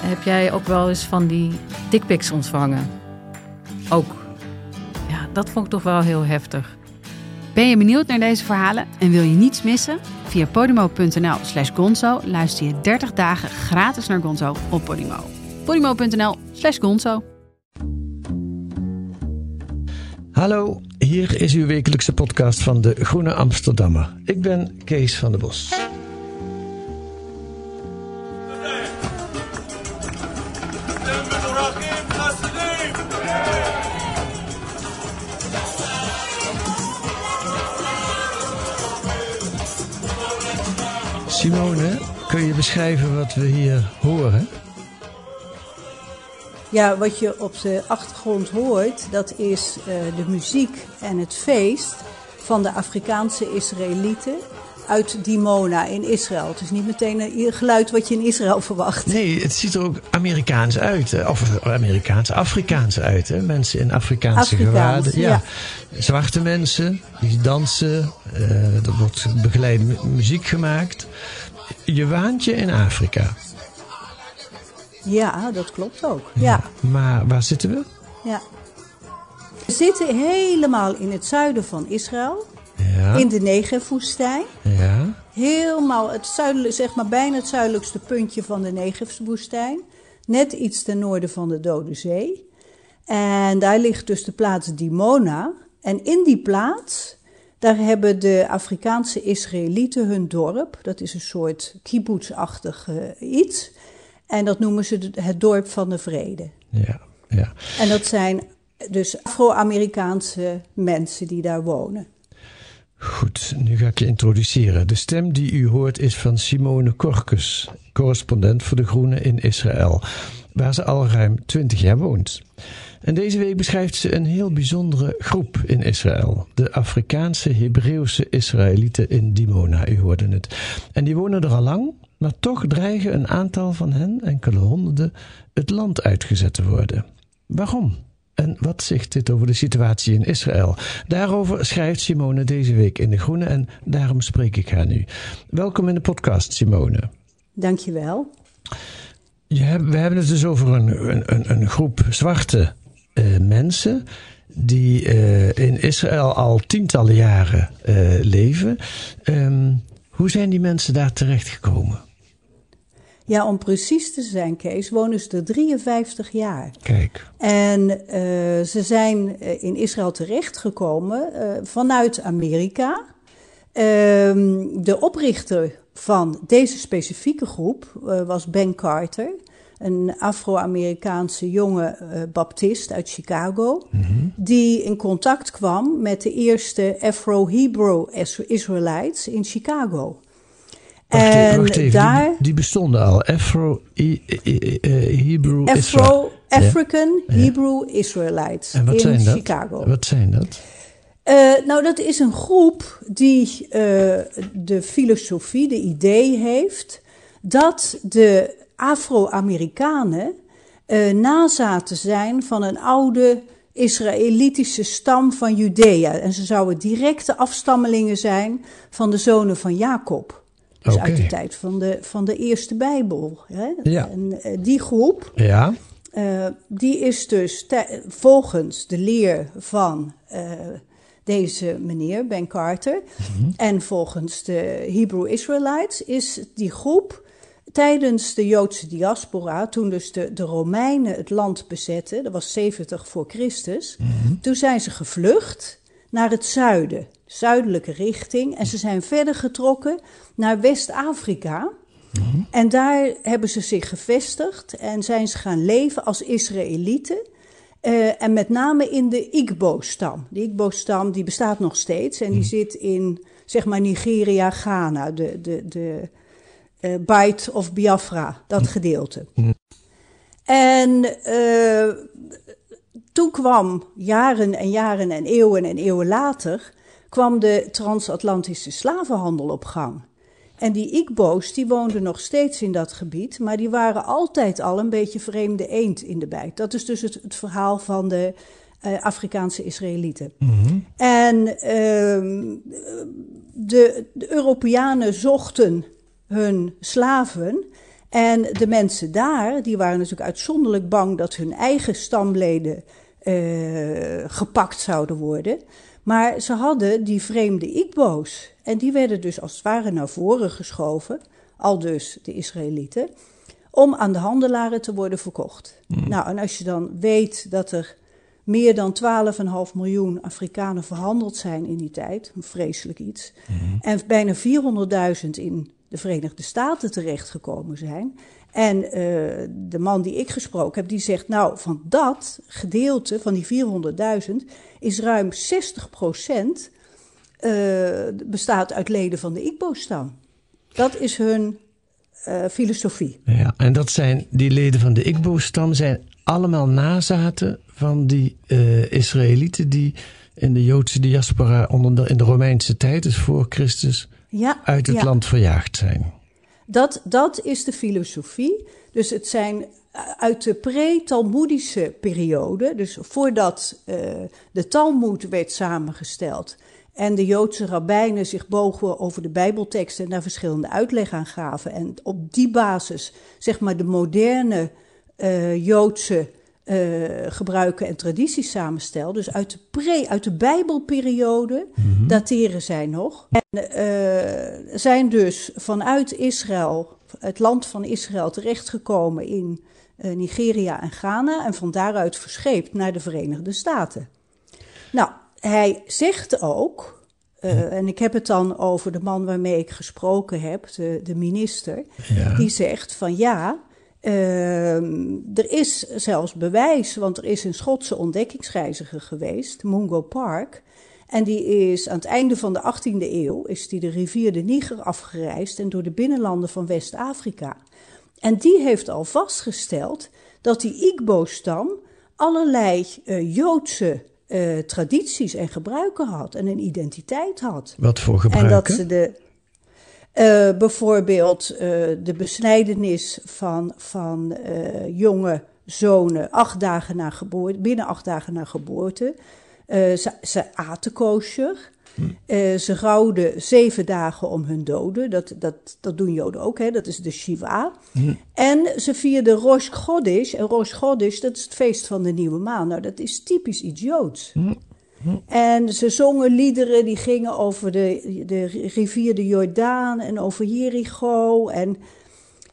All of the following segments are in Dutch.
Heb jij ook wel eens van die dickpics ontvangen? Ook. Ja, dat vond ik toch wel heel heftig. Ben je benieuwd naar deze verhalen en wil je niets missen? Via podimo.nl slash gonzo luister je 30 dagen gratis naar Gonzo op Podimo. podimo.nl slash gonzo Hallo, hier is uw wekelijkse podcast van de Groene Amsterdammer. Ik ben Kees van der Bos. Simone, kun je beschrijven wat we hier horen? Ja, wat je op de achtergrond hoort, dat is uh, de muziek en het feest van de Afrikaanse Israëlieten uit Dimona in Israël. Het is niet meteen een geluid wat je in Israël verwacht. Nee, het ziet er ook Amerikaans uit. Of Amerikaans, Afrikaans uit. Hè? Mensen in Afrikaanse gewaden. Ja. ja. Zwarte mensen, die dansen. Uh, er wordt begeleide muziek gemaakt. Je waant je in Afrika. Ja, dat klopt ook. Ja. Maar waar zitten we? Ja. We zitten helemaal in het zuiden van Israël. Ja. In de Negev-woestijn. Ja. Helemaal het zuidelijk, zeg maar bijna het zuidelijkste puntje van de Negev-woestijn. Net iets ten noorden van de Dode Zee. En daar ligt dus de plaats Dimona. En in die plaats, daar hebben de Afrikaanse Israëlieten hun dorp. Dat is een soort kibbutz-achtig iets. En dat noemen ze het dorp van de vrede. Ja, ja. En dat zijn dus Afro-Amerikaanse mensen die daar wonen. Goed, nu ga ik je introduceren. De stem die u hoort is van Simone Korkus, correspondent voor De Groene in Israël, waar ze al ruim 20 jaar woont. En deze week beschrijft ze een heel bijzondere groep in Israël. De Afrikaanse Hebreeuwse Israëlieten in Dimona, u hoorde het. En die wonen er al lang, maar toch dreigen een aantal van hen, enkele honderden, het land uitgezet te worden. Waarom? En wat zegt dit over de situatie in Israël? Daarover schrijft Simone deze week in De Groene en daarom spreek ik haar nu. Welkom in de podcast, Simone. Dankjewel. Je we hebben het dus over een, een, een groep zwarte uh, mensen die uh, in Israël al tientallen jaren uh, leven. Um, hoe zijn die mensen daar terechtgekomen? Ja, om precies te zijn, Kees, wonen ze er 53 jaar. Kijk. En uh, ze zijn in Israël terechtgekomen uh, vanuit Amerika. Uh, de oprichter van deze specifieke groep was Ben Carter, een Afro-Amerikaanse jonge baptist uit Chicago, mm -hmm. die in contact kwam met de eerste Afro-Hebrew Israelites in Chicago. Wacht, en wacht even, daar, die, die, bestonden al. Afro, I, I, I, Hebrew Afro, African ja. Hebrew Israelites en wat in zijn Chicago. Wat zijn dat? Uh, nou, dat is een groep die uh, de filosofie, de idee heeft dat de Afro-Amerikanen uh, nazaten zijn van een oude Israëlitische stam van Judea. En ze zouden directe afstammelingen zijn van de zonen van Jacob. Dus okay. uit de tijd van de, van de eerste Bijbel. Hè? Ja. En uh, die groep, ja. uh, die is dus volgens de leer van uh, deze meneer, Ben Carter, mm -hmm. en volgens de Hebrew Israelites, is die groep tijdens de Joodse diaspora, toen dus de, de Romeinen het land bezetten, dat was 70 voor Christus, mm -hmm. toen zijn ze gevlucht naar het zuiden, zuidelijke richting. En ze zijn verder getrokken naar West-Afrika. Mm -hmm. En daar hebben ze zich gevestigd en zijn ze gaan leven als Israëlieten. Uh, en met name in de Igbo-stam. De Igbo-stam die bestaat nog steeds en die zit in, zeg maar, Nigeria, Ghana, de, de, de uh, Bight of Biafra, dat gedeelte. En uh, toen kwam jaren en jaren en eeuwen en eeuwen later kwam de transatlantische slavenhandel op gang. En die Igbo's die woonden nog steeds in dat gebied, maar die waren altijd al een beetje vreemde eend in de bijt. Dat is dus het, het verhaal van de uh, Afrikaanse Israëlieten. Mhm. En uh, de, de Europeanen zochten hun slaven. En de mensen daar, die waren natuurlijk uitzonderlijk bang dat hun eigen stamleden uh, gepakt zouden worden. Maar ze hadden die vreemde Igbo's. En die werden dus als het ware naar voren geschoven, al dus de Israëlieten, om aan de handelaren te worden verkocht. Mhm. Nou, en als je dan weet dat er meer dan 12,5 miljoen Afrikanen verhandeld zijn in die tijd, een vreselijk iets, en bijna 400.000 in de Verenigde Staten terechtgekomen zijn. En uh, de man die ik gesproken heb, die zegt, nou, van dat gedeelte, van die 400.000, is ruim 60 procent uh, bestaat uit leden van de Igbo-stam. Dat is hun uh, filosofie. Ja, en dat zijn, die leden van de Igbo-stam zijn allemaal nazaten van die uh, Israëlieten die in de Joodse diaspora onder de, in de Romeinse tijd, dus voor Christus, ja, uit het ja. land verjaagd zijn. Dat, dat is de filosofie. Dus het zijn uit de pre-Talmoedische periode, dus voordat uh, de Talmoed werd samengesteld en de Joodse rabbijnen zich bogen over de Bijbelteksten en daar verschillende uitleg aan gaven. En op die basis, zeg maar, de moderne uh, Joodse uh, gebruiken en tradities samenstel. Dus uit de, pre, uit de Bijbelperiode Mhm. dateren zij nog. En uh, zijn dus vanuit Israël, het land van Israël, terechtgekomen in Nigeria en Ghana. En van daaruit verscheept naar de Verenigde Staten. Nou, hij zegt ook. Uh, en ik heb het dan over de man waarmee ik gesproken heb, de, de minister. Ja. Die zegt van ja, uh, er is zelfs bewijs, want er is een Schotse ontdekkingsreiziger geweest, Mungo Park. En die is aan het einde van de 18e eeuw, is die de rivier de Niger afgereisd en door de binnenlanden van West-Afrika. En die heeft al vastgesteld dat die Igbo-stam allerlei uh, Joodse uh, tradities en gebruiken had en een identiteit had. Wat voor gebruiken? En dat ze de, uh, bijvoorbeeld de besnijdenis van, van jonge zonen acht dagen na geboorte, binnen acht dagen na geboorte. ze, ze aten kosher. Hm. ze rouwden zeven dagen om hun doden. Dat, dat, dat doen Joden ook, hè? dat is de Shiva. En ze vierden Rosh Chodesh. En Rosh Chodesh, dat is het feest van de nieuwe maan. Nou, dat is typisch iets Joods. En ze zongen liederen die gingen over de, de rivier de Jordaan en over Jericho. En,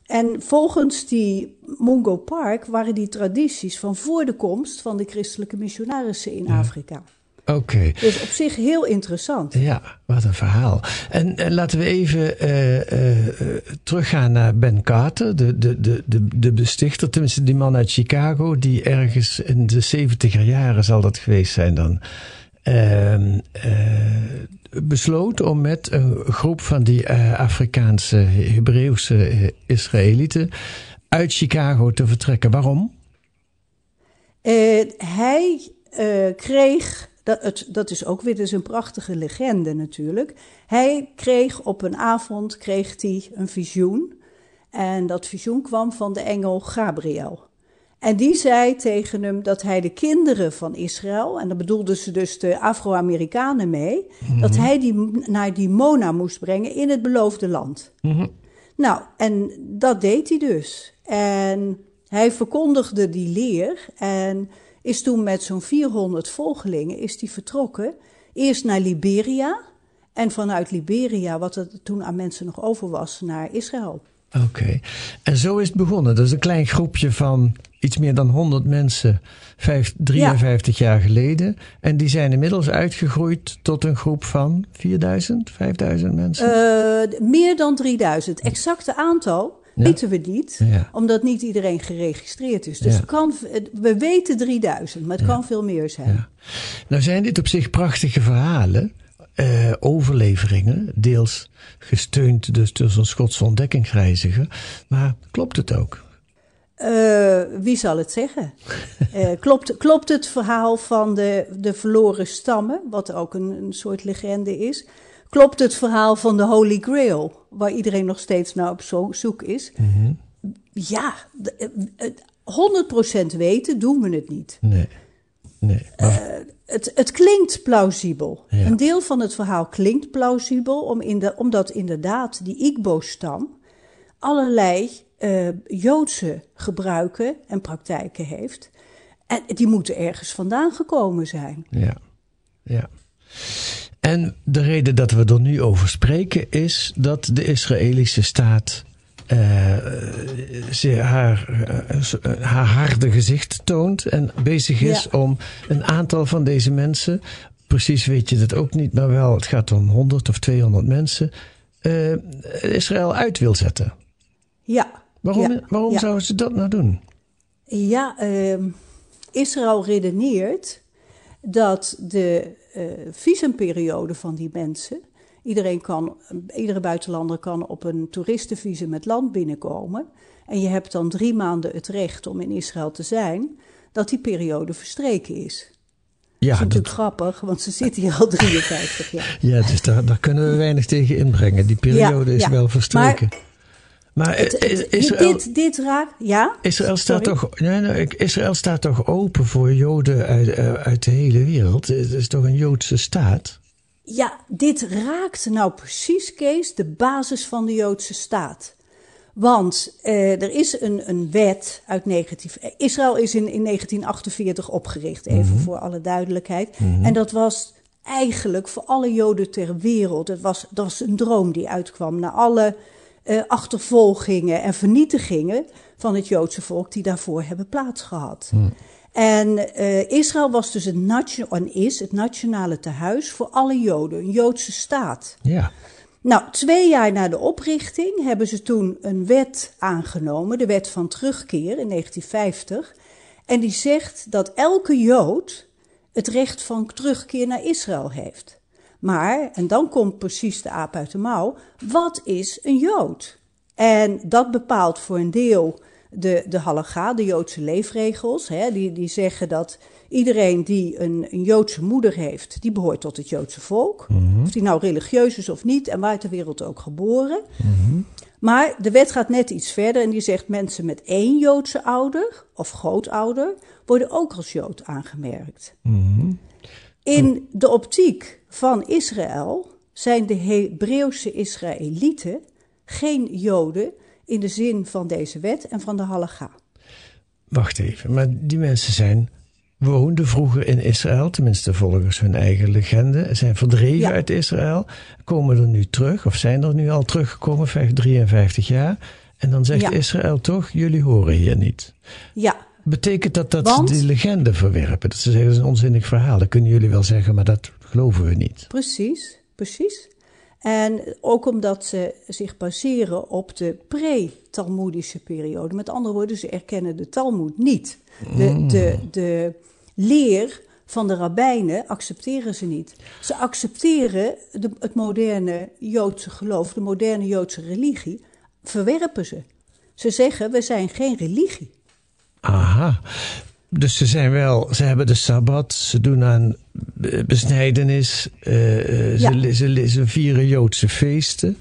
en volgens die Mungo Park waren die tradities van voor de komst van de christelijke missionarissen in. Afrika. Oké. Okay. Dus op zich heel interessant. Ja, wat een verhaal. En, en laten we even uh, uh, teruggaan naar Ben Carter, de, de, de, de, de bestichter, tenminste die man uit Chicago, die ergens in de zeventiger jaren zal dat geweest zijn dan. Uh, besloot om met een groep van die Afrikaanse, Hebreeuwse Israëlieten uit Chicago te vertrekken. Waarom? Uh, hij kreeg, dat, het, dat is ook weer dus een prachtige legende natuurlijk. Hij kreeg op een avond kreeg hij een visioen. En dat visioen kwam van de engel Gabriel. En die zei tegen hem dat hij de kinderen van Israël, en daar bedoelden ze dus de Afro-Amerikanen mee, mm-hmm. dat hij die naar die Mona moest brengen in het beloofde land. Mm-hmm. Nou, en dat deed hij dus. En hij verkondigde die leer en is toen met zo'n 400 volgelingen is die vertrokken. Eerst naar Liberia en vanuit Liberia, wat er toen aan mensen nog over was, naar Israël. Oké, okay. en zo is het begonnen. Dat is een klein groepje van iets meer dan 100 mensen, 5, 53 ja. jaar geleden. En die zijn inmiddels uitgegroeid tot een groep van 4000, 5000 mensen? Uh, meer dan 3000. Exacte aantal ja. weten we niet, ja. omdat niet iedereen geregistreerd is. Dus Ja. kan, we weten 3000, maar het kan veel meer zijn. Nou zijn dit op zich prachtige verhalen, eh, overleveringen, deels gesteund dus door zo'n Schotse ontdekkingsreiziger. Maar klopt het ook? Uh, wie zal het zeggen? Uh, klopt, klopt het verhaal van de, de verloren stammen, wat ook een, een soort legende is? Klopt het verhaal van de Holy Grail, waar iedereen nog steeds naar op zoek is? Mm -hmm. Ja, 100% weten doen we het niet. Nee. nee maar... uh, het, het, klinkt plausibel. Ja. Een deel van het verhaal klinkt plausibel, om in de, omdat inderdaad die Igbo-stam allerlei uh, Joodse gebruiken en praktijken heeft. En die moeten ergens vandaan gekomen zijn. Ja, ja. En de reden dat we er nu over spreken is dat de Israëlische staat uh, haar, uh, haar harde gezicht toont en bezig is ja. om een aantal van deze mensen, precies weet je dat ook niet, maar wel, het gaat om 100 of 200 mensen, uh, Israël uit wil zetten. Ja. Waarom, ja. waarom ja. zouden ze dat nou doen? Ja, ehm, Israël redeneert dat de visumperiode van die mensen Iedereen kan, iedere buitenlander kan op een toeristenvisum het land binnenkomen. En je hebt dan drie maanden het recht om in Israël te zijn, dat die periode verstreken is. Ja, dat is natuurlijk dat... grappig, want ze zitten hier al 53 jaar. Ja, dus daar, daar kunnen we weinig tegen inbrengen. Die periode ja, is ja. wel verstreken. Maar, maar het, Israël, dit, dit raakt, ja? Israël staat, toch, nee, nee, Israël staat toch open voor Joden uit, uit de hele wereld? Het is toch een Joodse staat? Ja, dit raakt nou precies, Kees, de basis van de Joodse staat. Want eh, er is een, een wet uit negatief. Israël is in, in 1948 opgericht, even mm -hmm. voor alle duidelijkheid. Mm -hmm. En dat was eigenlijk voor alle Joden ter wereld. Het was, dat was een droom die uitkwam na alle uh, achtervolgingen en vernietigingen van het Joodse volk die daarvoor hebben plaatsgehad. Mm. En uh, Israël was dus het en is het nationale tehuis voor alle Joden, een Joodse staat. Ja. Nou, twee jaar na de oprichting hebben ze toen een wet aangenomen, de wet van terugkeer in 1950. En die zegt dat elke Jood het recht van terugkeer naar Israël heeft. Maar, en dan komt precies de aap uit de mouw, wat is een Jood? En dat bepaalt voor een deel de, de halacha, de Joodse leefregels. Hè, die, die zeggen dat iedereen die een, een Joodse moeder heeft, die behoort tot het Joodse volk. Mm -hmm. Of die nou religieus is of niet en waar ter wereld ook geboren. Mm -hmm. Maar de wet gaat net iets verder en die zegt mensen met één Joodse ouder of grootouder worden ook als Jood aangemerkt. Mm -hmm. In de optiek van Israël zijn de Hebreeuwse Israëlieten geen Joden in de zin van deze wet en van de halacha. Wacht even, maar die mensen zijn woonden vroeger in Israël, tenminste volgens hun eigen legende, zijn verdreven ja. uit Israël, komen er nu terug, of zijn er nu al teruggekomen, 53 jaar. En dan zegt ja. Israël toch, jullie horen hier niet. Ja. Betekent dat dat Want, ze die legende verwerpen? Dat ze zeggen, dat is een onzinnig verhaal. Dat kunnen jullie wel zeggen, maar dat geloven we niet. Precies, precies. En ook omdat ze zich baseren op de pre-Talmoedische periode. Met andere woorden, ze erkennen de Talmoed niet. De, mm. de, de leer van de rabbijnen accepteren ze niet. Ze accepteren de, het moderne Joodse geloof, de moderne Joodse religie, verwerpen ze. Ze zeggen, we zijn geen religie. Aha. Dus ze zijn wel, ze hebben de sabbat, ze doen aan besnijdenis, uh, ja. ze, ze, ze, vieren Joodse feesten,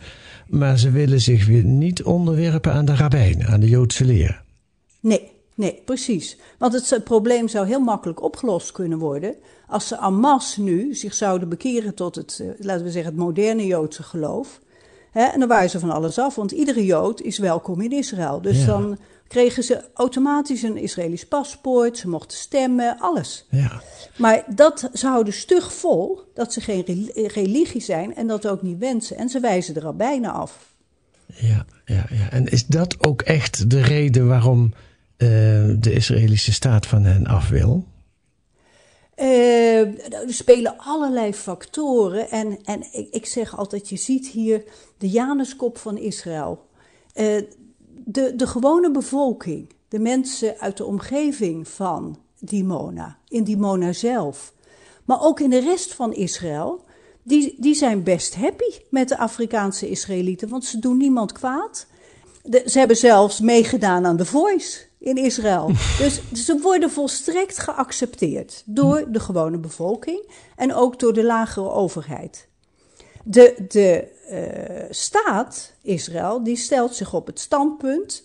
maar ze willen zich weer niet onderwerpen aan de rabbijnen, aan de Joodse leer. Nee, nee, precies. Want het, het probleem zou heel makkelijk opgelost kunnen worden als ze en masse nu zich zouden bekeren tot het, laten we zeggen, het moderne Joodse geloof. Hè, en dan waren ze van alles af, want iedere Jood is welkom in Israël. Dus ja. dan kregen ze automatisch een Israëlisch paspoort, ze mochten stemmen, alles. Ja. Maar dat ze houden stug vol dat ze geen religie zijn en dat ook niet wensen. En ze wijzen de rabbijnen af. Ja, ja, ja. En is dat ook echt de reden waarom uh, de Israëlische staat van hen af wil? Uh, er spelen allerlei factoren. En, en ik, ik, zeg altijd: je ziet hier de Januskop van Israël. Uh, de, de gewone bevolking, de mensen uit de omgeving van Dimona, in Dimona zelf, maar ook in de rest van Israël, die, die zijn best happy met de Afrikaanse Israëlieten, want ze doen niemand kwaad. De, ze hebben zelfs meegedaan aan The Voice. in Israël. dus ze worden volstrekt geaccepteerd door de gewone bevolking en ook door de lagere overheid. De, de uh, staat Israël die stelt zich op het standpunt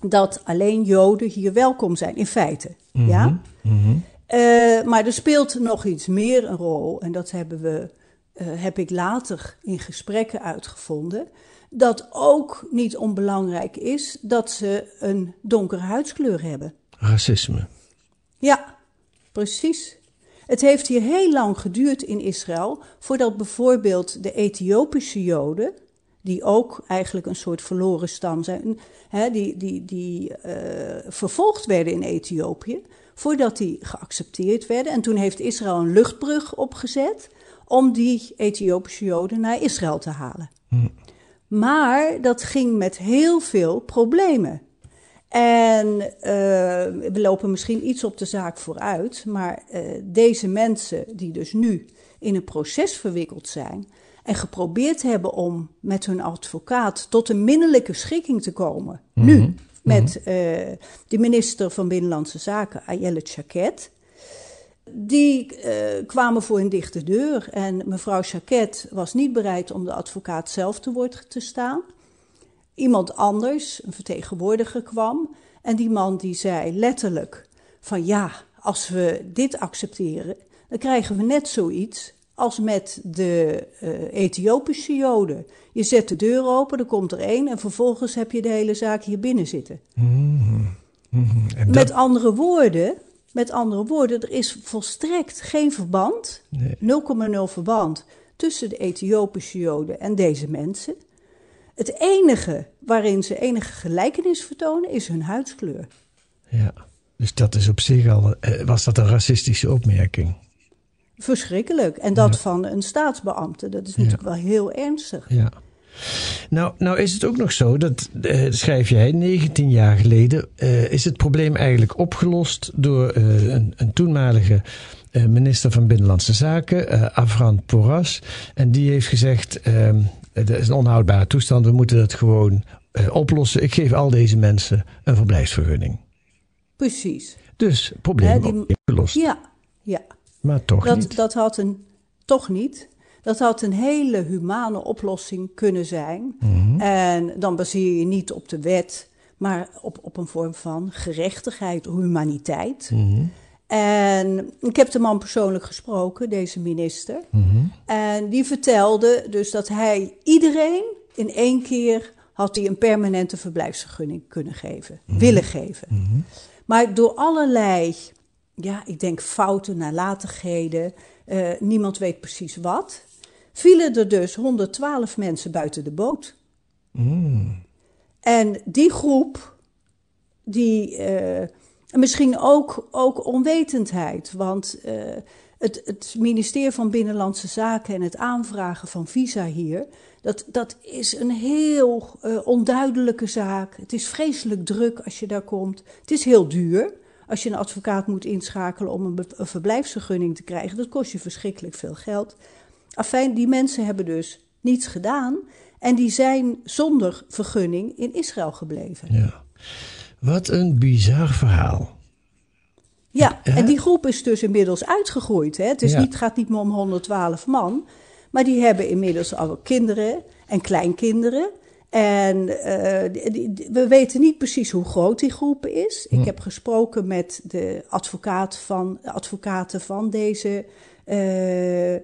dat alleen Joden hier welkom zijn, in feite. Mhm, Ja? mhm. Uh, maar er speelt nog iets meer een rol, en dat hebben we, uh, heb ik later in gesprekken uitgevonden. Dat ook niet onbelangrijk is dat ze een donkere huidskleur hebben. Racisme. Ja, precies. Het heeft hier heel lang geduurd in Israël voordat bijvoorbeeld de Ethiopische Joden, die ook eigenlijk een soort verloren stam zijn, hè, die, die, die uh, vervolgd werden in Ethiopië, voordat die geaccepteerd werden. En toen heeft Israël een luchtbrug opgezet om die Ethiopische Joden naar Israël te halen. Hm. Maar dat ging met heel veel problemen. En uh, we lopen misschien iets op de zaak vooruit, maar uh, deze mensen die dus nu in een proces verwikkeld zijn en geprobeerd hebben om met hun advocaat tot een minderlijke schikking te komen, Mhm. nu met uh, de minister van Binnenlandse Zaken, Ayelet Shaked. Die uh, kwamen voor een dichte deur en mevrouw Shaked was niet bereid om de advocaat zelf te woord te staan. Iemand anders, een vertegenwoordiger, kwam en die man die zei letterlijk van ja, als we dit accepteren, dan krijgen we net zoiets als met de uh, Ethiopische Joden. Je zet de deur open, er komt er één en vervolgens heb je de hele zaak hier binnen zitten. Mm-hmm. En Met andere woorden, met andere woorden, er is volstrekt geen verband, Nee. 0,0 verband tussen de Ethiopische Joden en deze mensen. Het enige waarin ze enige gelijkenis vertonen is hun huidskleur. ja. Dus dat is op zich al, eh, was dat een racistische opmerking? Verschrikkelijk. En dat Ja. van een staatsbeambte, dat is natuurlijk wel heel ernstig. Ja. Nou, nou is het ook nog zo, dat eh, schrijf jij, 19 jaar geleden eh, is het probleem eigenlijk opgelost door eh, een, een toenmalige minister van Binnenlandse Zaken, Avran Porras. En die heeft gezegd, het is een onhoudbare toestand, we moeten dat gewoon eh, oplossen. Ik geef al deze mensen een verblijfsvergunning. Precies. Dus probleem die- opgelost. Ja, ja. Maar toch Dat, niet. dat had een, toch niet. Dat had een hele humane oplossing kunnen zijn. Mhm. En dan baseer je niet op de wet, maar op, op een vorm van gerechtigheid, humaniteit. Mhm. En ik heb de man persoonlijk gesproken, deze minister. Mhm. En die vertelde dus dat hij iedereen in één keer had hij een permanente verblijfsvergunning kunnen geven, willen geven. Maar door allerlei, ja, ik denk fouten, nalatigheden, eh, niemand weet precies wat, vielen er dus 112 mensen buiten de boot. En die groep, die eh, misschien ook, ook onwetendheid, want eh, het, het ministerie van Binnenlandse Zaken en het aanvragen van visa hier, dat, dat is een heel eh, onduidelijke zaak. Het is vreselijk druk als je daar komt. Het is heel duur als je een advocaat moet inschakelen om een, een verblijfsvergunning te krijgen. Dat kost je verschrikkelijk veel geld. Afijn, die mensen hebben dus niets gedaan en die zijn zonder vergunning in Israël gebleven. Ja. Wat een bizar verhaal. Ja, Hè? en die groep is dus inmiddels uitgegroeid. Hè? Het, is Ja. niet, gaat niet meer om 112 man, maar die hebben inmiddels al kinderen en kleinkinderen. En eh, die- die- die- we weten niet precies hoe groot die groep is. Ik heb gesproken met de advocaat van, advocaten van deze eh, eh,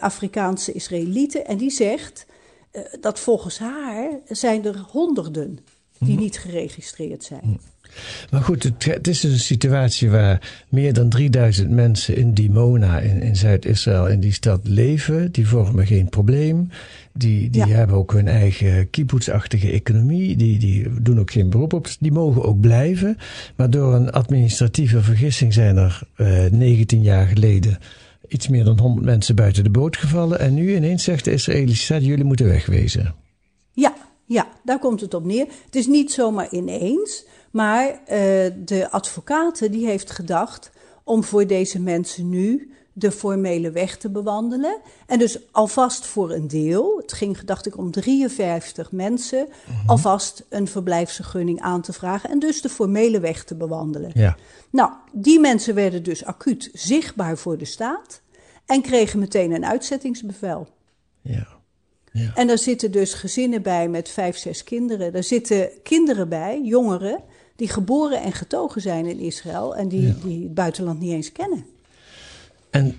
Afrikaanse Israëlieten. En die zegt eh, dat volgens haar zijn er honderden die niet geregistreerd zijn. Maar goed, het, het is dus een situatie waar meer dan 3000 mensen in Dimona, in, in Zuid-Israël, in die stad leven. Die vormen geen probleem. Die, die Ja. hebben ook hun eigen kibbutzachtige economie. Die, die doen ook geen beroep op. Die mogen ook blijven. Maar door een administratieve vergissing zijn er eh 19 jaar geleden iets meer dan 100 mensen buiten de boot gevallen. En nu ineens zegt de Israëlische staat, jullie moeten wegwezen. Ja, daar komt het op neer. Het is niet zomaar ineens, maar eh, de advocaten die heeft gedacht om voor deze mensen nu de formele weg te bewandelen. En dus alvast voor een deel, het ging dacht ik om 53 mensen, alvast een verblijfsvergunning aan te vragen en dus de formele weg te bewandelen. Ja. Nou, die mensen werden dus acuut zichtbaar voor de staat en kregen meteen een uitzettingsbevel. Ja. En daar zitten dus gezinnen bij met vijf, zes kinderen. Daar zitten kinderen bij, jongeren, die geboren en getogen zijn in Israël en die, die het buitenland niet eens kennen. En,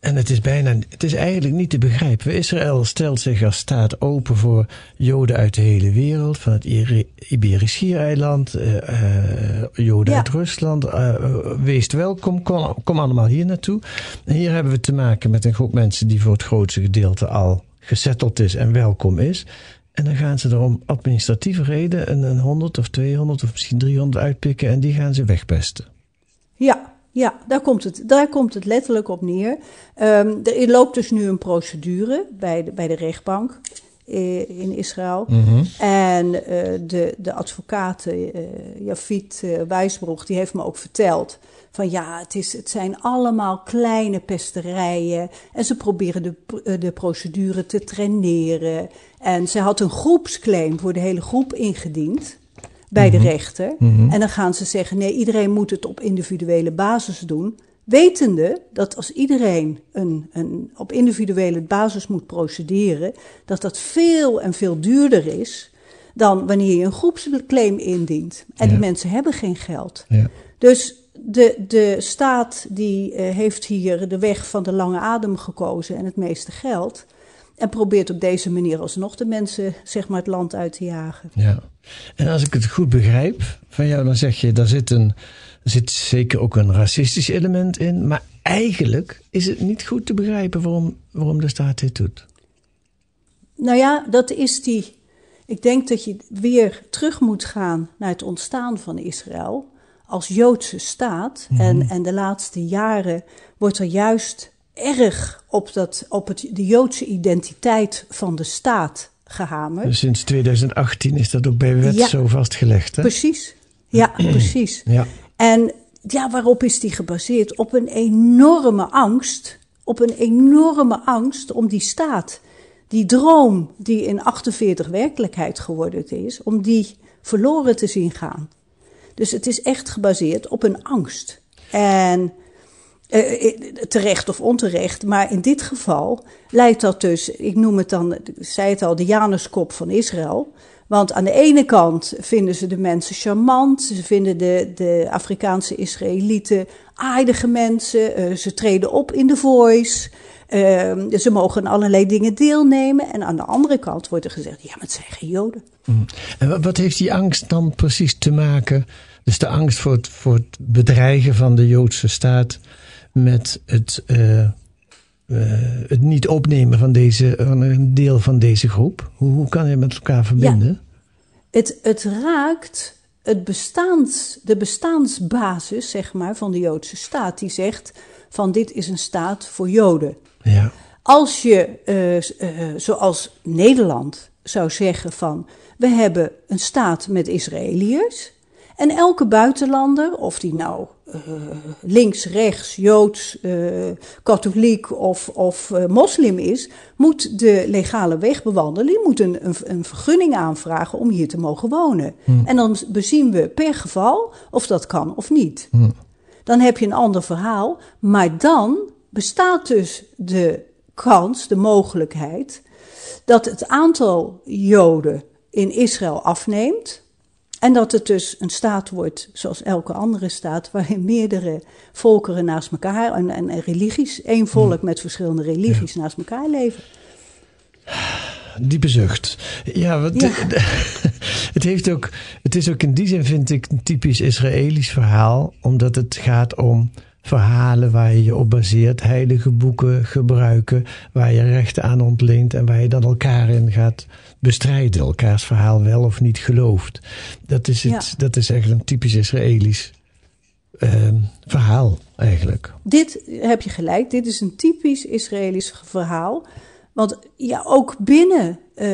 en het is bijna, het is eigenlijk niet te begrijpen. Israël stelt zich als staat open voor Joden uit de hele wereld, van het Iberisch Schiereiland, eh, eh, Joden Ja. uit Rusland. eh, wees welkom, kom, kom allemaal hier naartoe. En hier hebben we te maken met een groep mensen die voor het grootste gedeelte al gesetteld is en welkom is. En dan gaan ze er om administratieve reden een, een 100 of 200 of misschien 300 uitpikken en die gaan ze wegpesten. Ja, ja daar, komt het, daar komt het letterlijk op neer. Ehm, er loopt dus nu een procedure bij de, bij de rechtbank in Israël. En eh, de, de advocaat eh Jafit eh, Wijsbroek, die heeft me ook verteld... van ja, het, is, het zijn allemaal kleine pesterijen... en ze proberen de, eh, de procedure te traineren. En ze had een groepsclaim voor de hele groep ingediend bij de rechter. En dan gaan ze zeggen: nee, iedereen moet het op individuele basis doen. Wetende dat als iedereen een, een, op individuele basis moet procederen, dat dat veel en veel duurder is dan wanneer je een groepsclaim indient. En die Ja. mensen hebben geen geld. Ja. Dus de, de staat die eh, heeft hier de weg van de lange adem gekozen en het meeste geld. En probeert op deze manier alsnog de mensen zeg maar, het land uit te jagen. Ja. En als ik het goed begrijp van jou, dan zeg je, daar zit, een, er zit zeker ook een racistisch element in. Maar eigenlijk is het niet goed te begrijpen waarom, waarom de staat dit doet. Nou ja, dat is die. Ik denk dat je weer terug moet gaan naar het ontstaan van Israël als Joodse staat. en, en de laatste jaren wordt er juist erg op, dat, op het, de Joodse identiteit van de staat gehamerd. Dus sinds 2018 is dat ook bij wet Ja. zo vastgelegd. Hè? Precies. Ja, precies. Ja. En ja, waarop is die gebaseerd? Op een enorme angst. Op een enorme angst om die staat, die droom die in 48 werkelijkheid geworden is, om die verloren te zien gaan. Dus het is echt gebaseerd op een angst. En eh, eh, terecht of onterecht, maar in dit geval leidt dat dus, ik noem het dan, ik zei het al, de Januskop van Israël. Want aan de ene kant vinden ze de mensen charmant, ze vinden de, de Afrikaanse Israëlieten aardige mensen, eh, ze treden op in de voice, eh, ze mogen aan allerlei dingen deelnemen. En aan de andere kant wordt er gezegd, ja, maar het zijn geen Joden. En wat, wat heeft die angst dan precies te maken? Dus de angst voor het, voor het bedreigen van de Joodse staat met het, eh, eh, het niet opnemen van, deze, van een deel van deze groep. Hoe, hoe kan je met elkaar verbinden? Het, het raakt het bestaans, de bestaansbasis, zeg maar, van de Joodse staat. Die zegt van dit is een staat voor Joden. Ja. Als je, eh, eh, zoals Nederland zou zeggen van we hebben een staat met Israëliërs. En elke buitenlander, of die nou eh, links, rechts, joods, eh, katholiek of, of eh, moslim is, moet de legale weg bewandelen. Die moet een, een, een vergunning aanvragen om hier te mogen wonen. En dan bezien we per geval of dat kan of niet. Dan heb je een ander verhaal. Maar dan bestaat dus de kans, de mogelijkheid, dat het aantal Joden in Israël afneemt. En dat het dus een staat wordt, zoals elke andere staat, waarin meerdere volkeren naast elkaar en, en, en religies, één volk met verschillende religies naast elkaar leven. Diepe zucht. Ja, want Ja. het, heeft ook, het is ook in die zin, vind ik, een typisch Israëlisch verhaal. Omdat het gaat om verhalen waar je je op baseert. Heilige boeken gebruiken. Waar je rechten aan ontleent. En waar je dan elkaar in gaat bestrijden. Elkaars verhaal wel of niet gelooft. Dat is, het, Ja. dat is echt een typisch Israëlisch ehm, verhaal eigenlijk. Dit heb je gelijk, dit is een typisch Israëlisch verhaal. Want ja, ook binnen uh,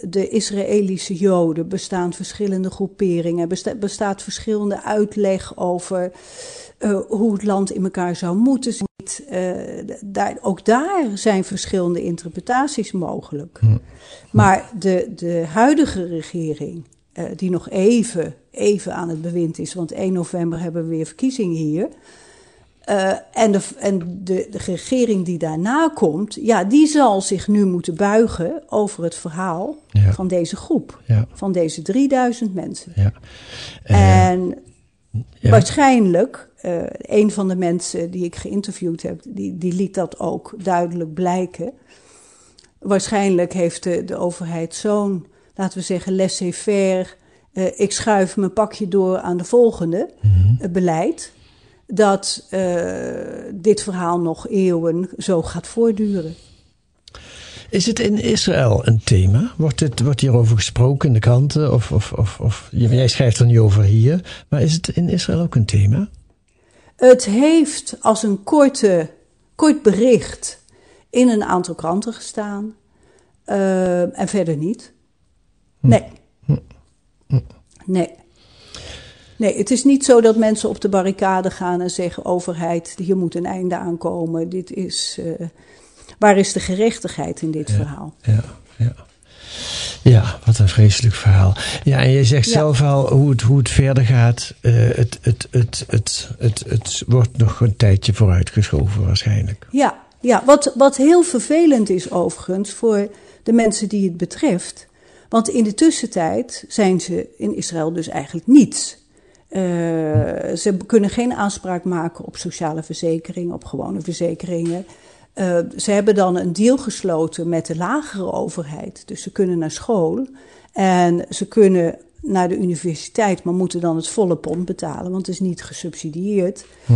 de Israëlische Joden bestaan verschillende groeperingen, besta bestaat verschillende uitleg over uh, hoe het land in elkaar zou moeten zitten. Uh, daar, ook daar zijn verschillende interpretaties mogelijk. Hm. Maar de, de huidige regering, die nog even, even aan het bewind is, want 1 november hebben we weer verkiezingen hier. Uh, en de, en de, de, regering die daarna komt, ja, die zal zich nu moeten buigen over het verhaal ja. van deze groep. Ja. Van deze 3000 mensen. Ja. Uh, en waarschijnlijk, uh, een van de mensen die ik geïnterviewd heb, die, die liet dat ook duidelijk blijken. Waarschijnlijk heeft de, de overheid zo'n, laten we zeggen, laissez-faire, ik schuif mijn pakje door aan de volgende mm -hmm. beleid dat uh, dit verhaal nog eeuwen zo gaat voortduren. Is het in Israël een thema? Wordt, het, wordt hierover gesproken in de kranten? Of, of, of, of, jij schrijft er niet over hier. Maar is het in Israël ook een thema? Het heeft als een korte, kort bericht in een aantal kranten gestaan. Uh, en verder niet. Nee. Nee. Nee, het is niet zo dat mensen op de barricade gaan en zeggen: overheid, hier moet een einde aankomen. Dit is. Uh, waar is de gerechtigheid in dit ja, verhaal? Ja, ja. Ja, wat een vreselijk verhaal. Ja, en je zegt ja. zelf al hoe het, hoe het verder gaat. Uh, het, het, het, het, het, het wordt nog een tijdje vooruitgeschoven waarschijnlijk. Ja, ja wat, wat heel vervelend is overigens voor de mensen die het betreft. Want in de tussentijd zijn ze in Israël dus eigenlijk niets. Uh, ze kunnen geen aanspraak maken op sociale verzekeringen, op gewone verzekeringen. Uh, ze hebben dan een deal gesloten met de lagere overheid. Dus ze kunnen naar school en ze kunnen naar de universiteit, maar moeten dan het volle pond betalen, want het is niet gesubsidieerd. Hm.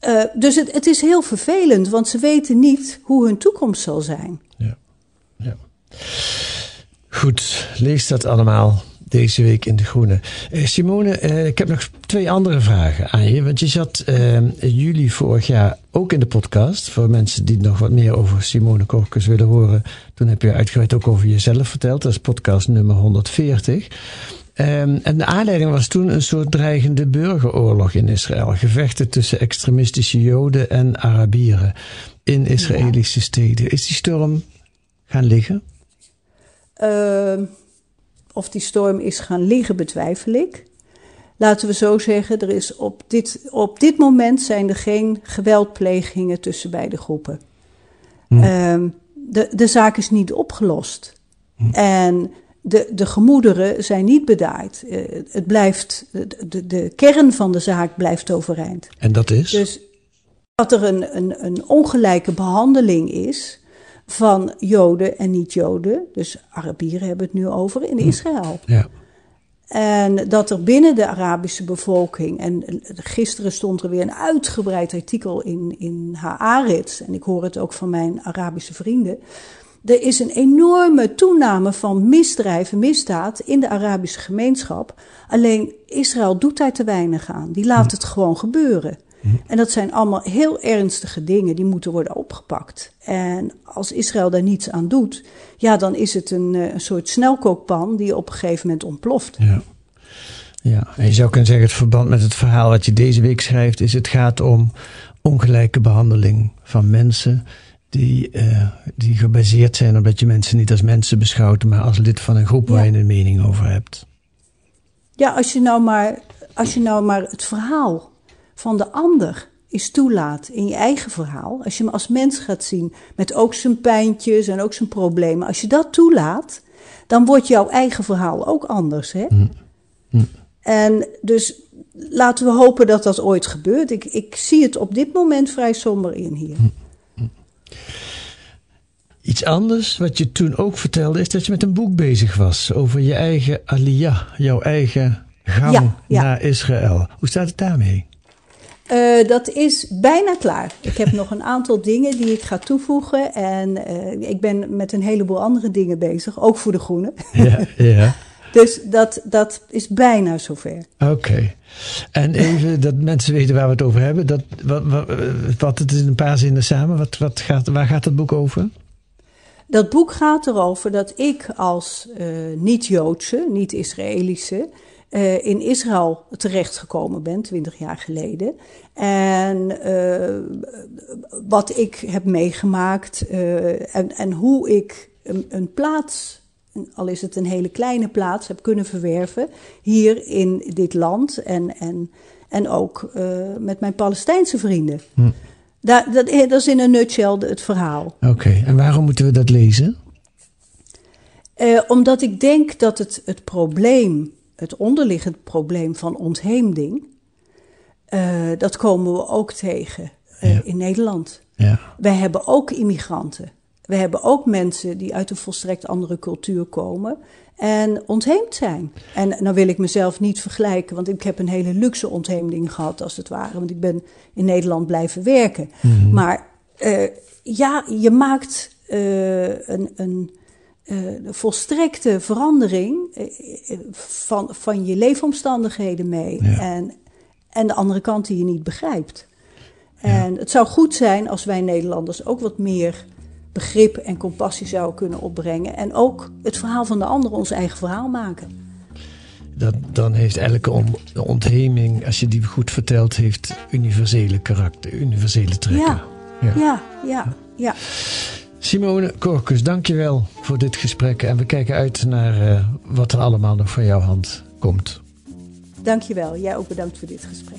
Uh, dus het, het, is heel vervelend, want ze weten niet hoe hun toekomst zal zijn. Ja. ja. Goed, lees dat allemaal deze week in De Groene. Uh, Simone, uh, ik heb nog twee andere vragen aan je. Want je zat in juli vorig jaar ook in de podcast. Voor mensen die nog wat meer over Simone Korkus willen horen. Toen heb je uitgebreid ook over jezelf verteld. Dat is podcast nummer 140. Um, en de aanleiding was toen een soort dreigende burgeroorlog in Israël. Gevechten tussen extremistische Joden en Arabieren in Israëlische ja. steden. Is die storm gaan liggen? Uh, of die storm is gaan liggen, betwijfel ik. Laten we zo zeggen, er is op, dit, op dit moment zijn er geen geweldplegingen tussen beide groepen. Hm. Um, de, de zaak is niet opgelost. Hm. En de, de gemoederen zijn niet bedaard. Uh, het blijft, de, de kern van de zaak blijft overeind. En dat is? Dus dat er een, een, een ongelijke behandeling is van Joden en niet-Joden, dus Arabieren hebben het nu over, in Israël. Ja. En dat er binnen de Arabische bevolking, en gisteren stond er weer een uitgebreid artikel in, in Haaretz, en ik hoor het ook van mijn Arabische vrienden, er is een enorme toename van misdrijven, misdaad in de Arabische gemeenschap. Alleen Israël doet daar te weinig aan. Die laat het gewoon gebeuren. En dat zijn allemaal heel ernstige dingen die moeten worden opgepakt. En als Israël daar niets aan doet, ja, dan is het een, een soort snelkookpan die op een gegeven moment ontploft. Ja. Ja, en je zou kunnen zeggen, het verband met het verhaal wat je deze week schrijft, is het gaat om ongelijke behandeling van mensen die, uh, die gebaseerd zijn op dat je mensen niet als mensen beschouwt, maar als lid van een groep ja. waar je een mening over hebt. Ja, als je nou maar, als je nou maar het verhaal van de ander is toelaat in je eigen verhaal, als je hem als mens gaat zien met ook zijn pijntjes en ook zijn problemen, als je dat toelaat, dan wordt jouw eigen verhaal ook anders. Hè? Mm. Mm. En dus laten we hopen dat dat ooit gebeurt. Ik, ik zie het op dit moment vrij somber in hier. Mm. Iets anders wat je toen ook vertelde is dat je met een boek bezig was over je eigen aliyah, jouw eigen gang ja, ja. naar Israël. Hoe staat het daarmee? Uh, dat is bijna klaar. Ik heb nog een aantal dingen die ik ga toevoegen. En uh, ik ben met een heleboel andere dingen bezig, ook voor de Groenen. Ja, ja. Dus dat, dat is bijna zover. Oké. En even dat mensen weten waar we het over hebben. Dat, wat, wat, wat het is in een paar zinnen samen. Wat, wat gaat, waar gaat het boek over? Dat boek gaat erover dat ik als uh, niet-Joodse, niet-Israëlische, uh, in Israël terechtgekomen ben, twintig jaar geleden. En uh, wat ik heb meegemaakt en, en hoe ik een, een plaats al is het een hele kleine plaats, heb kunnen verwerven hier in dit land en, en, en ook uh, met mijn Palestijnse vrienden. Hm. Dat, dat, dat, is in een nutshell het verhaal. Oké, en waarom moeten we dat lezen? Uh, omdat ik denk dat het, het probleem, het onderliggend probleem van ontheemding, uh, dat komen we ook tegen ja. in Nederland. Ja. Wij hebben ook immigranten. We hebben ook mensen die uit een volstrekt andere cultuur komen en ontheemd zijn. En dan nou wil ik mezelf niet vergelijken, want ik heb een hele luxe ontheemding gehad, als het ware. Want ik ben in Nederland blijven werken. Mm-hmm. Maar uh, ja, je maakt uh, een, een uh, volstrekte verandering van, van je leefomstandigheden mee. Ja. En, en de andere kant die je niet begrijpt. En ja. het zou goed zijn als wij Nederlanders ook wat meer begrip en compassie zouden kunnen opbrengen. En ook het verhaal van de ander ons eigen verhaal maken. Dat, dan heeft elke on, ontheming, als je die goed vertelt, heeft universele karakter, universele trekken. Ja, ja, ja, ja. ja. Simone Korkus, dankjewel voor dit gesprek. En we kijken uit naar uh, wat er allemaal nog van jouw hand komt. Dankjewel. Jij ook bedankt voor dit gesprek.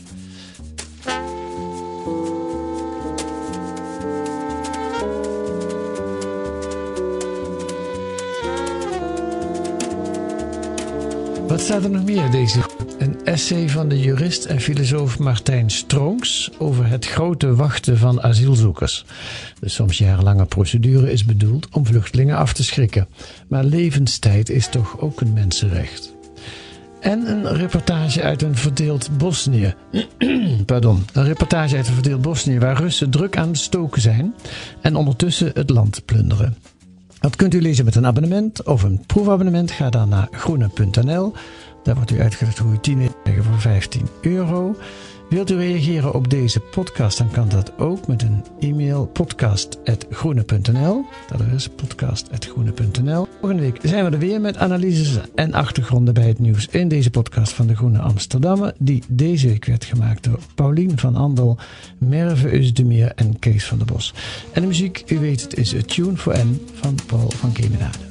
Wat staat er nog meer deze Een essay van de jurist en filosoof Martijn Stronks over het grote wachten van asielzoekers. De soms jarenlange procedure is bedoeld om vluchtelingen af te schrikken. Maar levenstijd is toch ook een mensenrecht. En een reportage uit een verdeeld Bosnië. Pardon. Een reportage uit een verdeeld Bosnië waar Russen druk aan stoken zijn en ondertussen het land plunderen. Dat kunt u lezen met een abonnement of een proefabonnement. Ga dan naar groene.nl. Daar wordt u uitgelegd hoe u 10 krijgen voor 15 euro. Wilt u reageren op deze podcast, dan kan dat ook met een e-mail podcast.groene.nl. Dat is podcast.groene.nl. Volgende week zijn we er weer met analyses en achtergronden bij het nieuws in deze podcast van de Groene Amsterdammer, die deze week werd gemaakt door Paulien van Andel, Merve Usdemeer en Kees van der Bos. En de muziek, u weet het, is A Tune for N van Paul van Kemenade.